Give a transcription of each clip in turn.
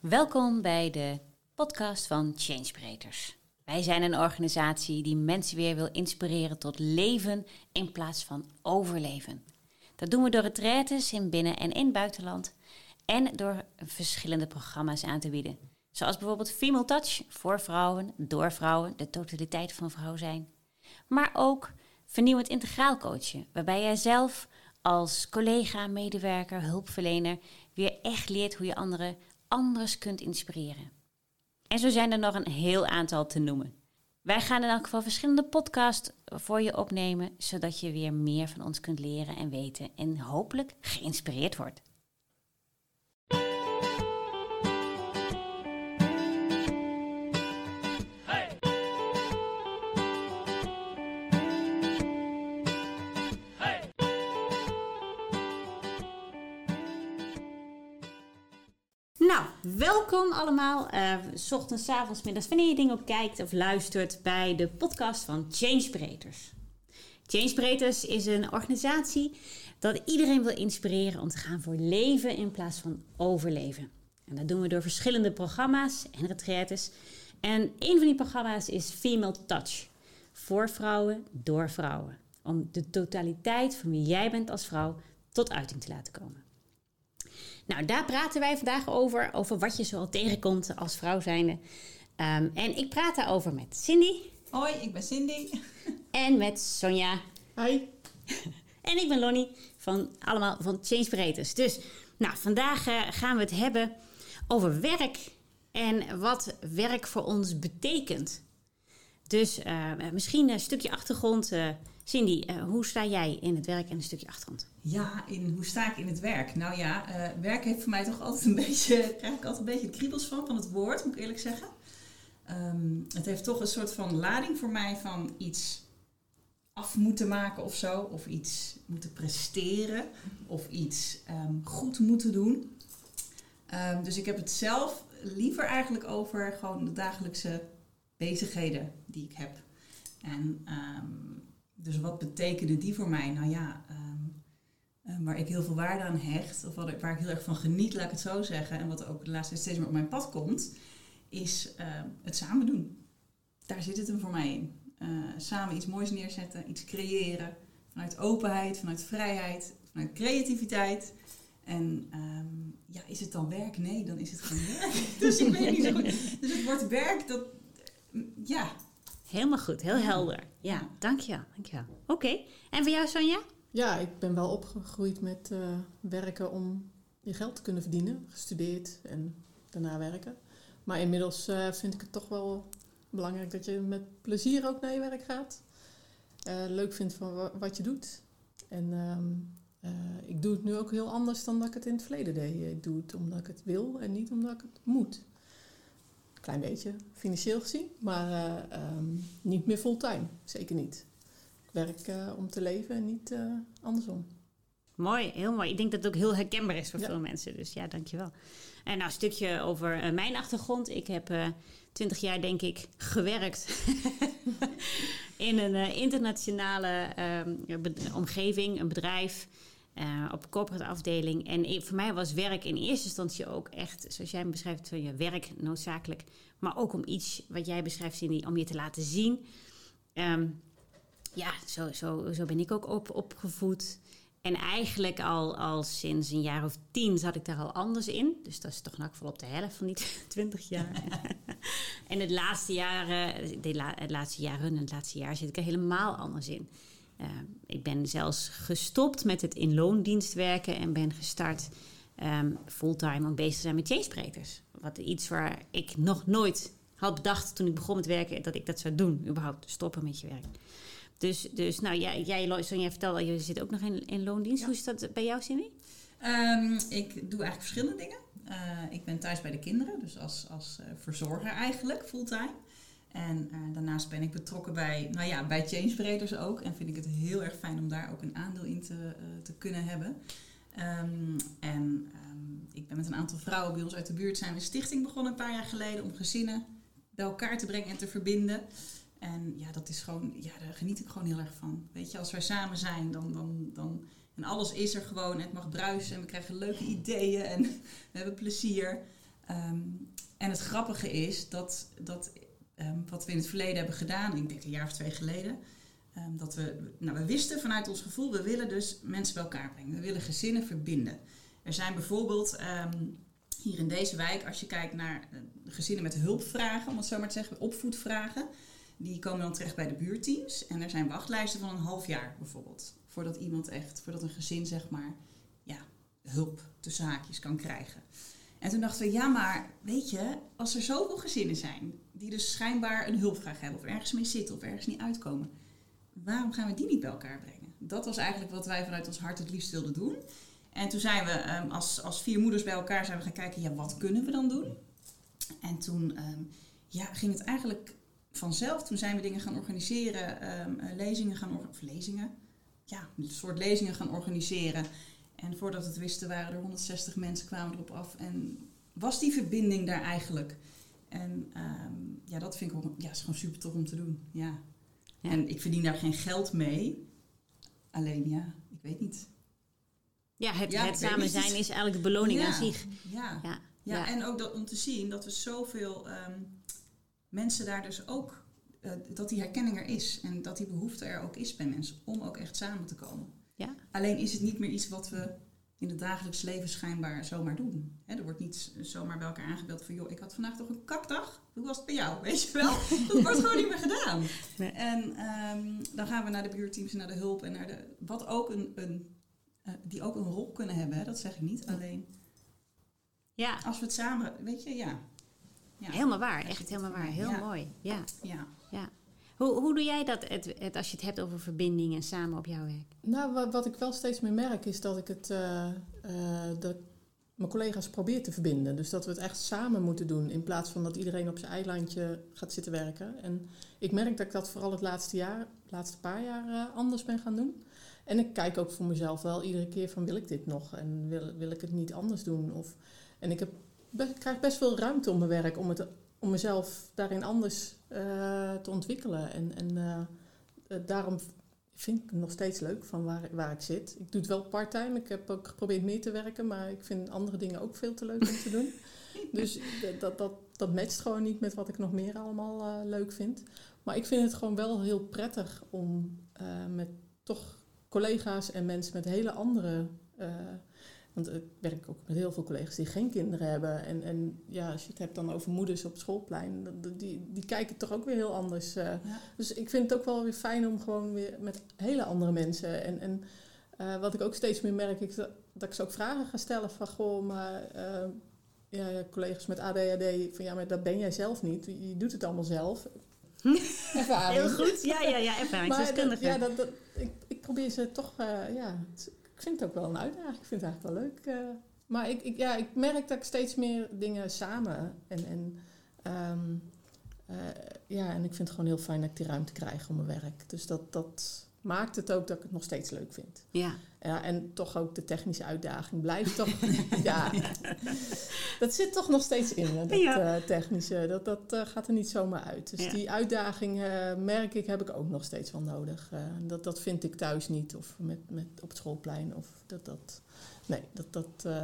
Welkom bij de podcast van Changebreakers. Wij zijn een organisatie die mensen weer wil inspireren tot leven in plaats van overleven. Dat doen we door retraites in binnen- en in buitenland en door verschillende programma's aan te bieden. Zoals bijvoorbeeld Female Touch voor vrouwen, door vrouwen, de totaliteit van vrouw zijn. Maar ook vernieuwend integraal coachen, waarbij jij zelf als collega, medewerker, hulpverlener weer echt leert hoe je anderen anders kunt inspireren. En zo zijn er nog een heel aantal te noemen. Wij gaan in elk geval verschillende podcasts voor je opnemen, zodat je weer meer van ons kunt leren en weten en hopelijk geïnspireerd wordt. Welkom allemaal. Uh, ochtends, avonds, middags, wanneer je dingen ook kijkt of luistert bij de podcast van Changebreakers. Changebreakers is een organisatie dat iedereen wil inspireren om te gaan voor leven in plaats van overleven. En dat doen we door verschillende programma's en retraites. En een van die programma's is Female Touch. Voor vrouwen, door vrouwen. Om de totaliteit van wie jij bent als vrouw tot uiting te laten komen. Nou, daar praten wij vandaag over. Over wat je zoal tegenkomt als vrouw zijnde. Um, en ik praat daarover met Cindy. Hoi, ik ben Cindy. En met Sonja. Hoi. En ik ben Lonnie van allemaal van Changebreakers. Dus nou, vandaag uh, gaan we het hebben over werk en wat werk voor ons betekent. Dus uh, misschien een stukje achtergrond. Uh, Cindy, hoe sta jij in het werk en een stukje achtergrond? Ja, in, hoe sta ik in het werk? Nou ja, werk heeft voor mij toch altijd een beetje, krijg ik altijd een beetje kriebels van, van het woord, moet ik eerlijk zeggen. Um, het heeft toch een soort van lading voor mij van iets af moeten maken of zo. Of iets moeten presteren. Of iets um, goed moeten doen. Um, dus ik heb het zelf liever eigenlijk over gewoon de dagelijkse bezigheden die ik heb. En dus wat betekenen die voor mij? Nou ja, waar ik heel veel waarde aan hecht, of wat waar ik heel erg van geniet, laat ik het zo zeggen. En wat ook de laatste tijd steeds meer op mijn pad komt, is het samen doen. Daar zit het hem voor mij in. Uh, samen iets moois neerzetten, iets creëren. Vanuit openheid, vanuit vrijheid, vanuit creativiteit. En ja, is het dan werk? Nee, dan is het geen werk. dus ik weet niet zo goed. Dus het wordt werk, dat, ja. Helemaal goed, heel helder. Ja, dank je. Dank je. Oké, okay. en voor jou Sonja? Ja, ik ben wel opgegroeid met uh, werken om je geld te kunnen verdienen. Gestudeerd en daarna werken. Maar inmiddels uh, vind ik het toch wel belangrijk dat je met plezier ook naar je werk gaat. Uh, leuk vindt van wat je doet. En um, uh, ik doe het nu ook heel anders dan dat ik het in het verleden deed. Ik doe het omdat ik het wil en niet omdat ik het moet. Klein beetje financieel gezien, maar uh, um, niet meer fulltime. Zeker niet. Ik werk om te leven en niet andersom. Mooi, heel mooi. Ik denk dat het ook heel herkenbaar is voor ja. veel mensen. Dus ja, dankjewel. En nou, een stukje over mijn achtergrond. Ik heb uh, twintig jaar, denk ik, gewerkt in een uh, internationale omgeving, een bedrijf, op corporate afdeling. En voor mij was werk in eerste instantie ook echt, zoals jij beschrijft, van je werk noodzakelijk. Maar ook om iets wat jij beschrijft, Cindy, om je te laten zien. Um, ja, zo, zo, zo ben ik ook op, opgevoed. En eigenlijk al, al sinds een jaar of tien zat ik daar al anders in. Dus dat is toch nog wel op de helft van die twintig jaar. en het laatste jaar, de la, het laatste jaren, het laatste jaar zit ik er helemaal anders in. Uh, ik ben zelfs gestopt met het in loondienst werken en ben gestart um, fulltime om bezig te zijn met changesprekers. Wat iets waar ik nog nooit had bedacht toen ik begon met werken dat ik dat zou doen, überhaupt stoppen met je werk. Dus, dus nou, jij, jij Sonja vertelde, je zit ook nog in, in loondienst. Ja. Hoe is dat bij jou, Cindy? Um, ik doe eigenlijk verschillende dingen. Uh, ik ben thuis bij de kinderen, dus als, als uh, verzorger eigenlijk, fulltime. En uh, daarnaast ben ik betrokken bij, nou ja, bij Changebreakers ook. En vind ik het heel erg fijn om daar ook een aandeel in te, te kunnen hebben. Um, en um, ik ben met een aantal vrouwen bij ons uit de buurt zijn een stichting begonnen een paar jaar geleden om gezinnen bij elkaar te brengen en te verbinden. En ja, dat is gewoon, ja, daar geniet ik gewoon heel erg van. Weet je, als wij samen zijn, dan, dan, dan en alles is er gewoon. Het mag bruisen en we krijgen leuke ideeën en we hebben plezier. Ehm, en het grappige is dat, dat ehm, wat we in het verleden hebben gedaan, ik denk een jaar of twee geleden, ehm, dat we, nou, we wisten vanuit ons gevoel, we willen dus mensen bij elkaar brengen. We willen gezinnen verbinden. Er zijn bijvoorbeeld hier in deze wijk, als je kijkt naar uh, gezinnen met hulpvragen, om het zo maar te zeggen, opvoedvragen, die komen dan terecht bij de buurteams. En er zijn wachtlijsten van een half jaar bijvoorbeeld. Voordat iemand echt, voordat een gezin zeg maar, ja, hulp tussen haakjes kan krijgen. En toen dachten we, ja, maar weet je, als er zoveel gezinnen zijn die dus schijnbaar een hulpvraag hebben of ergens mee zitten of ergens niet uitkomen, waarom gaan we die niet bij elkaar brengen? Dat was eigenlijk wat wij vanuit ons hart het liefst wilden doen. En toen zijn we um, als, als vier moeders bij elkaar zijn we gaan kijken, ja, wat kunnen we dan doen? En toen um, ja, ging het eigenlijk vanzelf. Toen zijn we dingen gaan organiseren, um, lezingen gaan organiseren, lezingen, ja, een soort lezingen gaan organiseren. En voordat we het wisten waren er 160 mensen kwamen erop af. En was die verbinding daar eigenlijk? En um, ja, dat vind ik ook, ja, is gewoon super tof om te doen. Ja. ja. En ik verdien daar geen geld mee. Alleen ja, ik weet niet. Ja, het, ja, het samen zijn is eigenlijk de beloning ja. aan zich. Ja. Ja. ja. en ook dat, om te zien dat we zoveel um, mensen daar dus ook, uh, dat die herkenning er is. En dat die behoefte er ook is bij mensen om ook echt samen te komen. Ja. Alleen is het niet meer iets wat we in het dagelijks leven schijnbaar zomaar doen. He, er wordt niet zomaar bij elkaar aangebeld van... joh, ik had vandaag toch een kakdag? Hoe was het bij jou? Weet je wel? Dat wordt gewoon niet meer gedaan. Nee. En um, dan gaan we naar de buurteams en naar de hulp... en naar de, wat ook een, een, uh, die ook een rol kunnen hebben. Hè? Dat zeg ik niet. Alleen ja. als we het samen... Weet je, ja. ja. Helemaal waar. Echt helemaal waar. Heel ja. mooi. Ja. ja. ja. Hoe, hoe doe jij dat het, als je het hebt over verbinding en samen op jouw werk? Nou, wat, wat ik wel steeds meer merk is dat ik het, uh, uh, dat mijn collega's probeer te verbinden. Dus dat we het echt samen moeten doen in plaats van dat iedereen op zijn eilandje gaat zitten werken. En ik merk dat ik dat vooral het laatste jaar, laatste paar jaar uh, anders ben gaan doen. En ik kijk ook voor mezelf wel iedere keer van wil ik dit nog en wil, wil ik het niet anders doen? Of, en ik heb, krijg best veel ruimte om mijn werk om het om mezelf daarin anders uh, te ontwikkelen. En, en uh, daarom vind ik het nog steeds leuk van waar, waar ik zit. Ik doe het wel part-time. Ik heb ook geprobeerd meer te werken, maar ik vind andere dingen ook veel te leuk om te doen. dus dat, dat, dat matcht gewoon niet met wat ik nog meer allemaal uh, leuk vind. Maar ik vind het gewoon wel heel prettig om met toch collega's en mensen met hele andere want ik werk ook met heel veel collega's die geen kinderen hebben. En, en ja, als je het hebt dan over moeders op schoolplein, die, die kijken toch ook weer heel anders. Uh. Ja. Dus ik vind het ook wel weer fijn om gewoon weer met hele andere mensen. En, en uh, wat ik ook steeds meer merk, ik, dat ik ze ook vragen ga stellen van goh, maar uh, ja, ja, collega's met ADHD, van ja, maar dat ben jij zelf niet. Je doet het allemaal zelf. Ervaring. Heel goed, ja, ja, ja, ervaringsdeskundige. Ja, dat, dat, ik, ik probeer ze toch, ja, ik vind het ook wel een uitdaging. Ik vind het eigenlijk wel leuk. Uh, maar ik, ik, ja, ik merk dat ik steeds meer dingen samen en, en um, uh, ja, en ik vind het gewoon heel fijn dat ik die ruimte krijg om mijn werk. Dus dat, dat maakt het ook dat ik het nog steeds leuk vind. Ja. ja en toch ook de technische uitdaging blijft toch. ja, dat zit toch nog steeds in, dat ja. uh, technische. Dat, dat uh, gaat er niet zomaar uit. Dus ja. die uitdaging uh, merk ik, heb ik ook nog steeds wel nodig. dat, dat vind ik thuis niet of met, met op het schoolplein. Of dat, dat, nee, dat, dat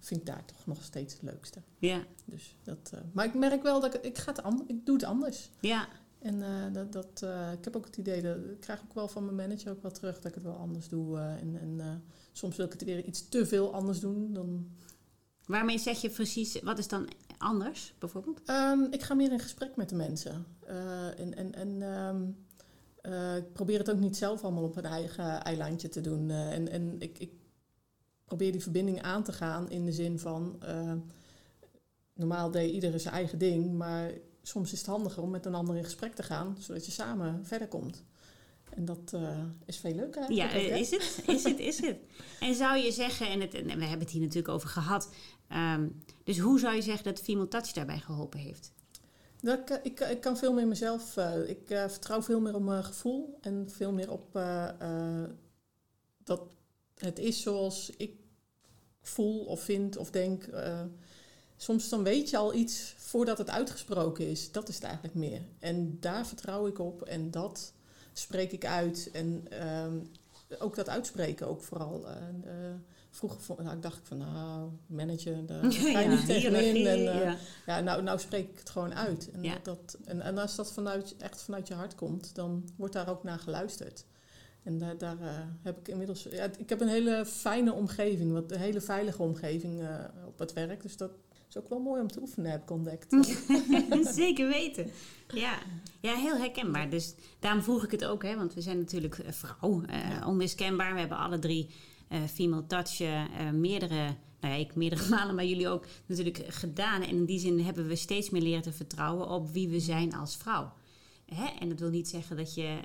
vind ik daar toch nog steeds het leukste. Ja. Dus dat, maar ik merk wel dat ik, ik, ga het ik doe het anders. Ja. En uh, dat, dat, uh, ik heb ook het idee, dat ik krijg ook wel van mijn manager ook wel terug dat ik het wel anders doe. Uh, en en soms wil ik het weer iets te veel anders doen. Dan... Waarmee zeg je precies, wat is dan anders bijvoorbeeld? Um, ik ga meer in gesprek met de mensen. en en, en um, ik probeer het ook niet zelf allemaal op een eigen eilandje te doen. en en ik, ik probeer die verbinding aan te gaan in de zin van, normaal deed iedereen zijn eigen ding, maar soms is het handiger om met een ander in gesprek te gaan, zodat je samen verder komt. En dat uh, is veel leuker. Ja, is het? Is het? Is het? En zou je zeggen, en, het, en we hebben het hier natuurlijk over gehad, um, dus hoe zou je zeggen dat Female Touch daarbij geholpen heeft? Dat, ik, ik, ik kan veel meer mezelf, uh, ik uh, vertrouw veel meer op mijn gevoel en veel meer op dat het is zoals ik voel of vind of denk soms dan weet je al iets voordat het uitgesproken is. Dat is het eigenlijk meer. En daar vertrouw ik op en dat spreek ik uit. En um, ook dat uitspreken ook vooral. Uh, uh, vroeger vond, nou, ik dacht ik van, nou, manager, daar ga je Ja, niet tegenin. En, eh, ja. ja, nou, nou spreek ik het gewoon uit. En, Ja. dat, en, en als dat vanuit, echt vanuit je hart komt, dan wordt daar ook naar geluisterd. En daar, daar eh, heb ik inmiddels... Ja, ik heb een hele fijne omgeving, wat, een hele veilige omgeving eh, op het werk. Dus dat is ook wel mooi om te oefenen, heb ik ontdekt. Zeker weten. Ja. ja, heel herkenbaar. Dus daarom vroeg ik het ook, hè, want we zijn natuurlijk eh, vrouw, eh, Ja. onmiskenbaar. We hebben alle drie eh, female touch eh, meerdere, nou ja, ik meerdere malen, maar jullie ook natuurlijk gedaan. En in die zin hebben we steeds meer leren te vertrouwen op wie we zijn als vrouw. Hè? En dat wil niet zeggen dat je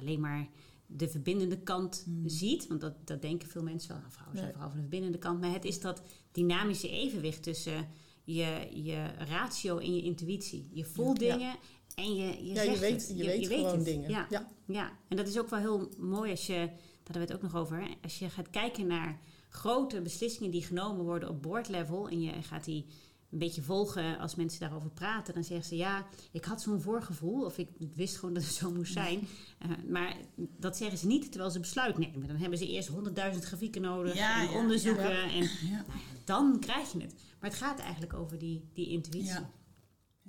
alleen maar de verbindende kant Mm. ziet. Want dat, dat denken veel mensen wel. Nou, vrouwen zijn vooral van de verbindende kant. Maar het is dat dynamische evenwicht tussen je, je ratio en je intuïtie. Je voelt Ja. dingen en je, je ja, zegt je weet, je, weet gewoon het. dingen. Ja, Ja. ja, en dat is ook wel heel mooi als je, daar hadden we het ook nog over, als je gaat kijken naar grote beslissingen die genomen worden op boardlevel en je gaat die een beetje volgen als mensen daarover praten, dan zeggen ze ja, ik had zo'n voorgevoel of ik wist gewoon dat het zo moest zijn. Eh, maar dat zeggen ze niet terwijl ze besluit nemen. Dan hebben ze eerst honderdduizend grafieken nodig Ja, en ja, onderzoeken ja. en Ja. dan krijg je het. Maar het gaat eigenlijk over die, die intuïtie. Ja.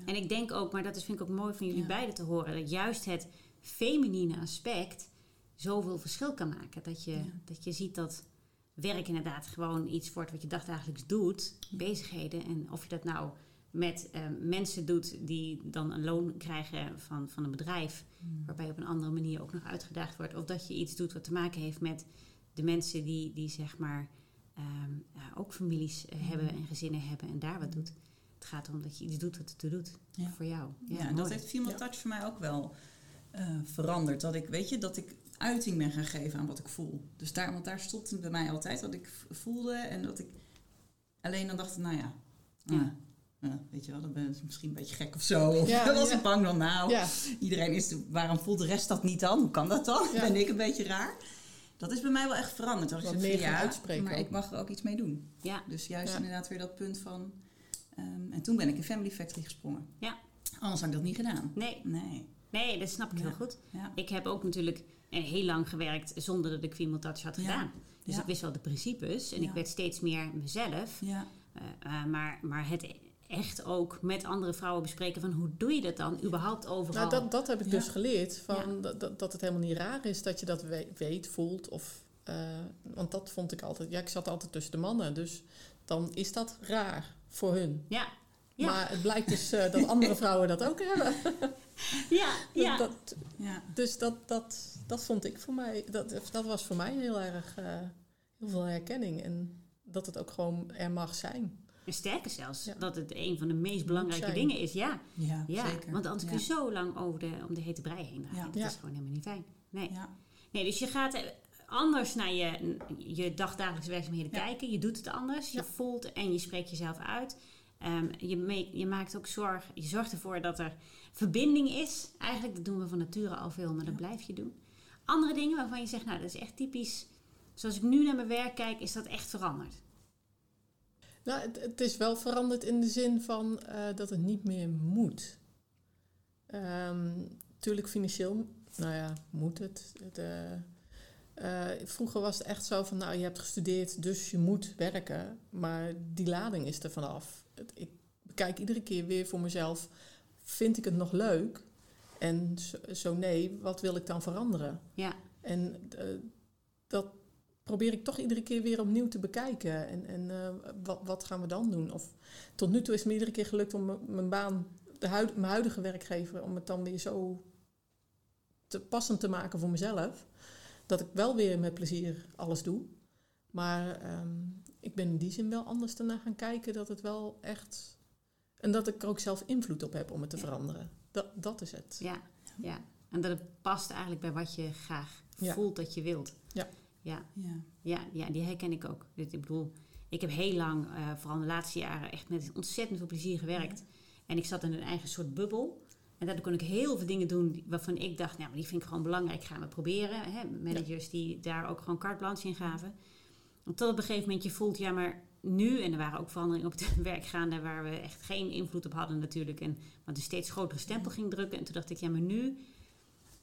En ik denk ook, maar dat is, vind ik ook mooi van jullie beiden te horen, dat juist het feminine aspect zoveel verschil kan maken. Dat je, dat je ziet dat werk inderdaad gewoon iets wordt wat je dagdagelijks doet, bezigheden. En of je dat nou met eh, mensen doet die dan een loon krijgen van, van een bedrijf, Hmm. waarbij op een andere manier ook nog uitgedaagd wordt. Of dat je iets doet wat te maken heeft met de mensen die, die zeg maar ehm, ja, ook families eh, Hmm. hebben en gezinnen hebben en daar wat doet. Het gaat erom dat je iets doet wat ertoe doet Ja. voor jou. Ja, en dat heeft Female Ja. Touch voor mij ook wel eh, veranderd. Dat ik, weet je, dat ik uiting ben gaan geven aan wat ik voel. Dus daar, want daar stond het bij mij altijd wat ik voelde. En dat ik alleen dan dacht, nou ja, Ja. ah, ja, weet je wel, dan ben ik misschien een beetje gek of zo. Of Ja, was ja. ik bang dan, nou, Ja. iedereen is, waarom voelt de rest dat niet dan? Hoe kan dat dan? Ja. Ben ik een beetje raar? Dat is bij mij wel echt veranderd. Dat ik meer ja, uitspreken maar ook. ik mag er ook iets mee doen. Ja, Dus juist Ja. inderdaad weer dat punt van... ehm, en toen ben ik in Family Factory gesprongen. Ja. Anders had ik dat niet gedaan. nee, Nee. nee, dat snap ik Ja. heel goed. Ja. Ik heb ook natuurlijk heel lang gewerkt zonder dat ik Female Touch had Ja. gedaan. Dus Ja. ik wist wel de principes en Ja. ik werd steeds meer mezelf. Ja. Eh, eh, maar, maar het echt ook met andere vrouwen bespreken van hoe doe je dat dan überhaupt overal? Nou, dat, dat heb ik Ja. dus geleerd. Van Ja. dat, dat, het helemaal niet raar is dat je dat we- weet, voelt. Of, eh, want dat vond ik altijd. Ja, ik zat altijd tussen de mannen. Dus dan is dat raar voor hun. Ja, ja, Maar het blijkt dus eh, dat andere vrouwen dat ook hebben. ja, ja. Dat, Ja. dus dat, dat, dat vond ik voor mij. Dat, dat was voor mij heel erg. eh, heel veel herkenning. En dat het ook gewoon er mag zijn. En sterker zelfs, Ja. dat het een van de meest belangrijke zijn. dingen is. Ja, Ja, ja. zeker. want anders ja. kun je zo lang over de, om de hete brei heen draaien. Ja. Dat Ja. is gewoon helemaal niet fijn. Nee. Ja. nee, dus je gaat anders naar je, je dagdagelijkse werkzaamheden Ja. kijken. Je doet het anders. Je voelt en je spreekt jezelf uit. Ehm, je, je maakt ook zorg, je zorgt ervoor dat er verbinding is. Eigenlijk, dat doen we van nature al veel, maar dat blijf je doen. Andere dingen waarvan je zegt, nou, dat is echt typisch. Zoals ik nu naar mijn werk kijk, is dat echt veranderd. Nou, het, het is wel veranderd in de zin van eh, dat het niet meer moet. Ehm tuurlijk financieel, nou ja, moet het. het eh, eh, vroeger was het echt zo van, nou, je hebt gestudeerd, dus je moet werken. Maar die lading is er vanaf. Het, ik bekijk iedere keer weer voor mezelf, vind ik het nog leuk? En zo, zo nee, wat wil ik dan veranderen? Ja, En eh, dat probeer ik toch iedere keer weer opnieuw te bekijken. En, en eh, wat, wat gaan we dan doen? Of tot nu toe is het me iedere keer gelukt om mijn baan, de huid, mijn huidige werkgever, om het dan weer zo te passend te maken voor mezelf. Dat ik wel weer met plezier alles doe. Maar ehm, ik ben in die zin wel anders daarna gaan kijken dat het wel echt. En dat ik er ook zelf invloed op heb om het te Ja. veranderen. Dat, dat is het. ja, ja. En dat het past eigenlijk bij wat je graag Ja. voelt dat je wilt. Ja. Ja, Ja. ja, ja die herken ik ook. Dus ik bedoel, ik heb heel lang, eh, vooral de laatste jaren, echt met ontzettend veel plezier gewerkt. En ik zat in een eigen soort bubbel. En daardoor kon ik heel veel dingen doen waarvan ik dacht, nou, maar die vind ik gewoon belangrijk, gaan we proberen. Hè? Managers die daar ook gewoon carte blanche in gaven. Want tot op een gegeven moment je voelt, ja, maar nu, en er waren ook veranderingen op het werk gaande waar we echt geen invloed op hadden natuurlijk. En wat een steeds grotere stempel ging drukken. En toen dacht ik, ja, maar nu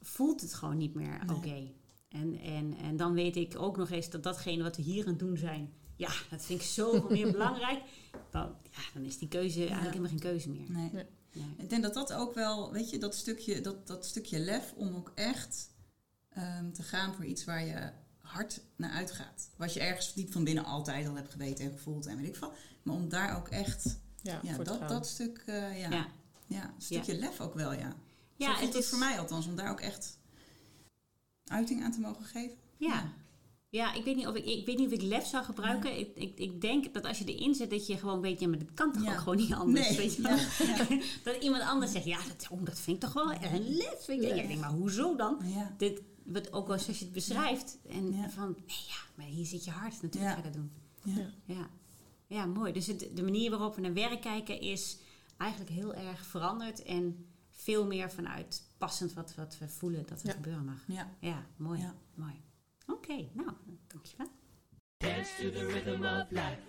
voelt het gewoon niet meer Nee. oké. En, en, en dan weet ik ook nog eens dat datgene wat we hier aan het doen zijn, ja, dat vind ik zoveel meer belangrijk. Dan, ja, dan is die keuze eigenlijk helemaal geen keuze meer. Nee. Nee. Nee. Ik denk dat dat ook wel, weet je, dat stukje, dat, dat stukje lef om ook echt ehm, te gaan voor iets waar je hard naar uitgaat. Wat je ergens diep van binnen altijd al hebt geweten en gevoeld en weet ik veel. Maar om daar ook echt, Ja, ja, dat, dat stuk, eh, ja, Ja. ja. een stukje lef ook wel, ja. Ja, Zo voelt het is voor mij althans, om daar ook echt uiting aan te mogen geven. Ja. Ja, ik weet niet of ik, ik, weet niet of ik lef zou gebruiken. Ik, ik, ik denk dat als je erin zet, dat je gewoon weet, ja, maar dat kan toch Ja. ook gewoon niet anders. Nee, Weet je wel? dat iemand anders zegt, ja, dat, oh, dat vind ik toch wel een lef. Ik denk, ik denk, maar hoezo dan? Ja. Dit, wat, ook als je het beschrijft. En Ja. van, nee ja, maar hier zit je hart. Natuurlijk Ja. ga je dat doen. Ja. Ja, ja mooi. Dus het, de manier waarop we naar werk kijken is eigenlijk heel erg veranderd. En veel meer vanuit passend wat, wat we voelen dat er Ja. gebeuren mag. Ja. Ja, mooi. Ja. mooi. Oké, nou, dankjewel. Dance to the rhythm of life.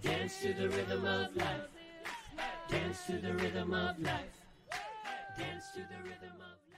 Dance to the rhythm of life. Dance to the rhythm of life. Dance to the rhythm of life.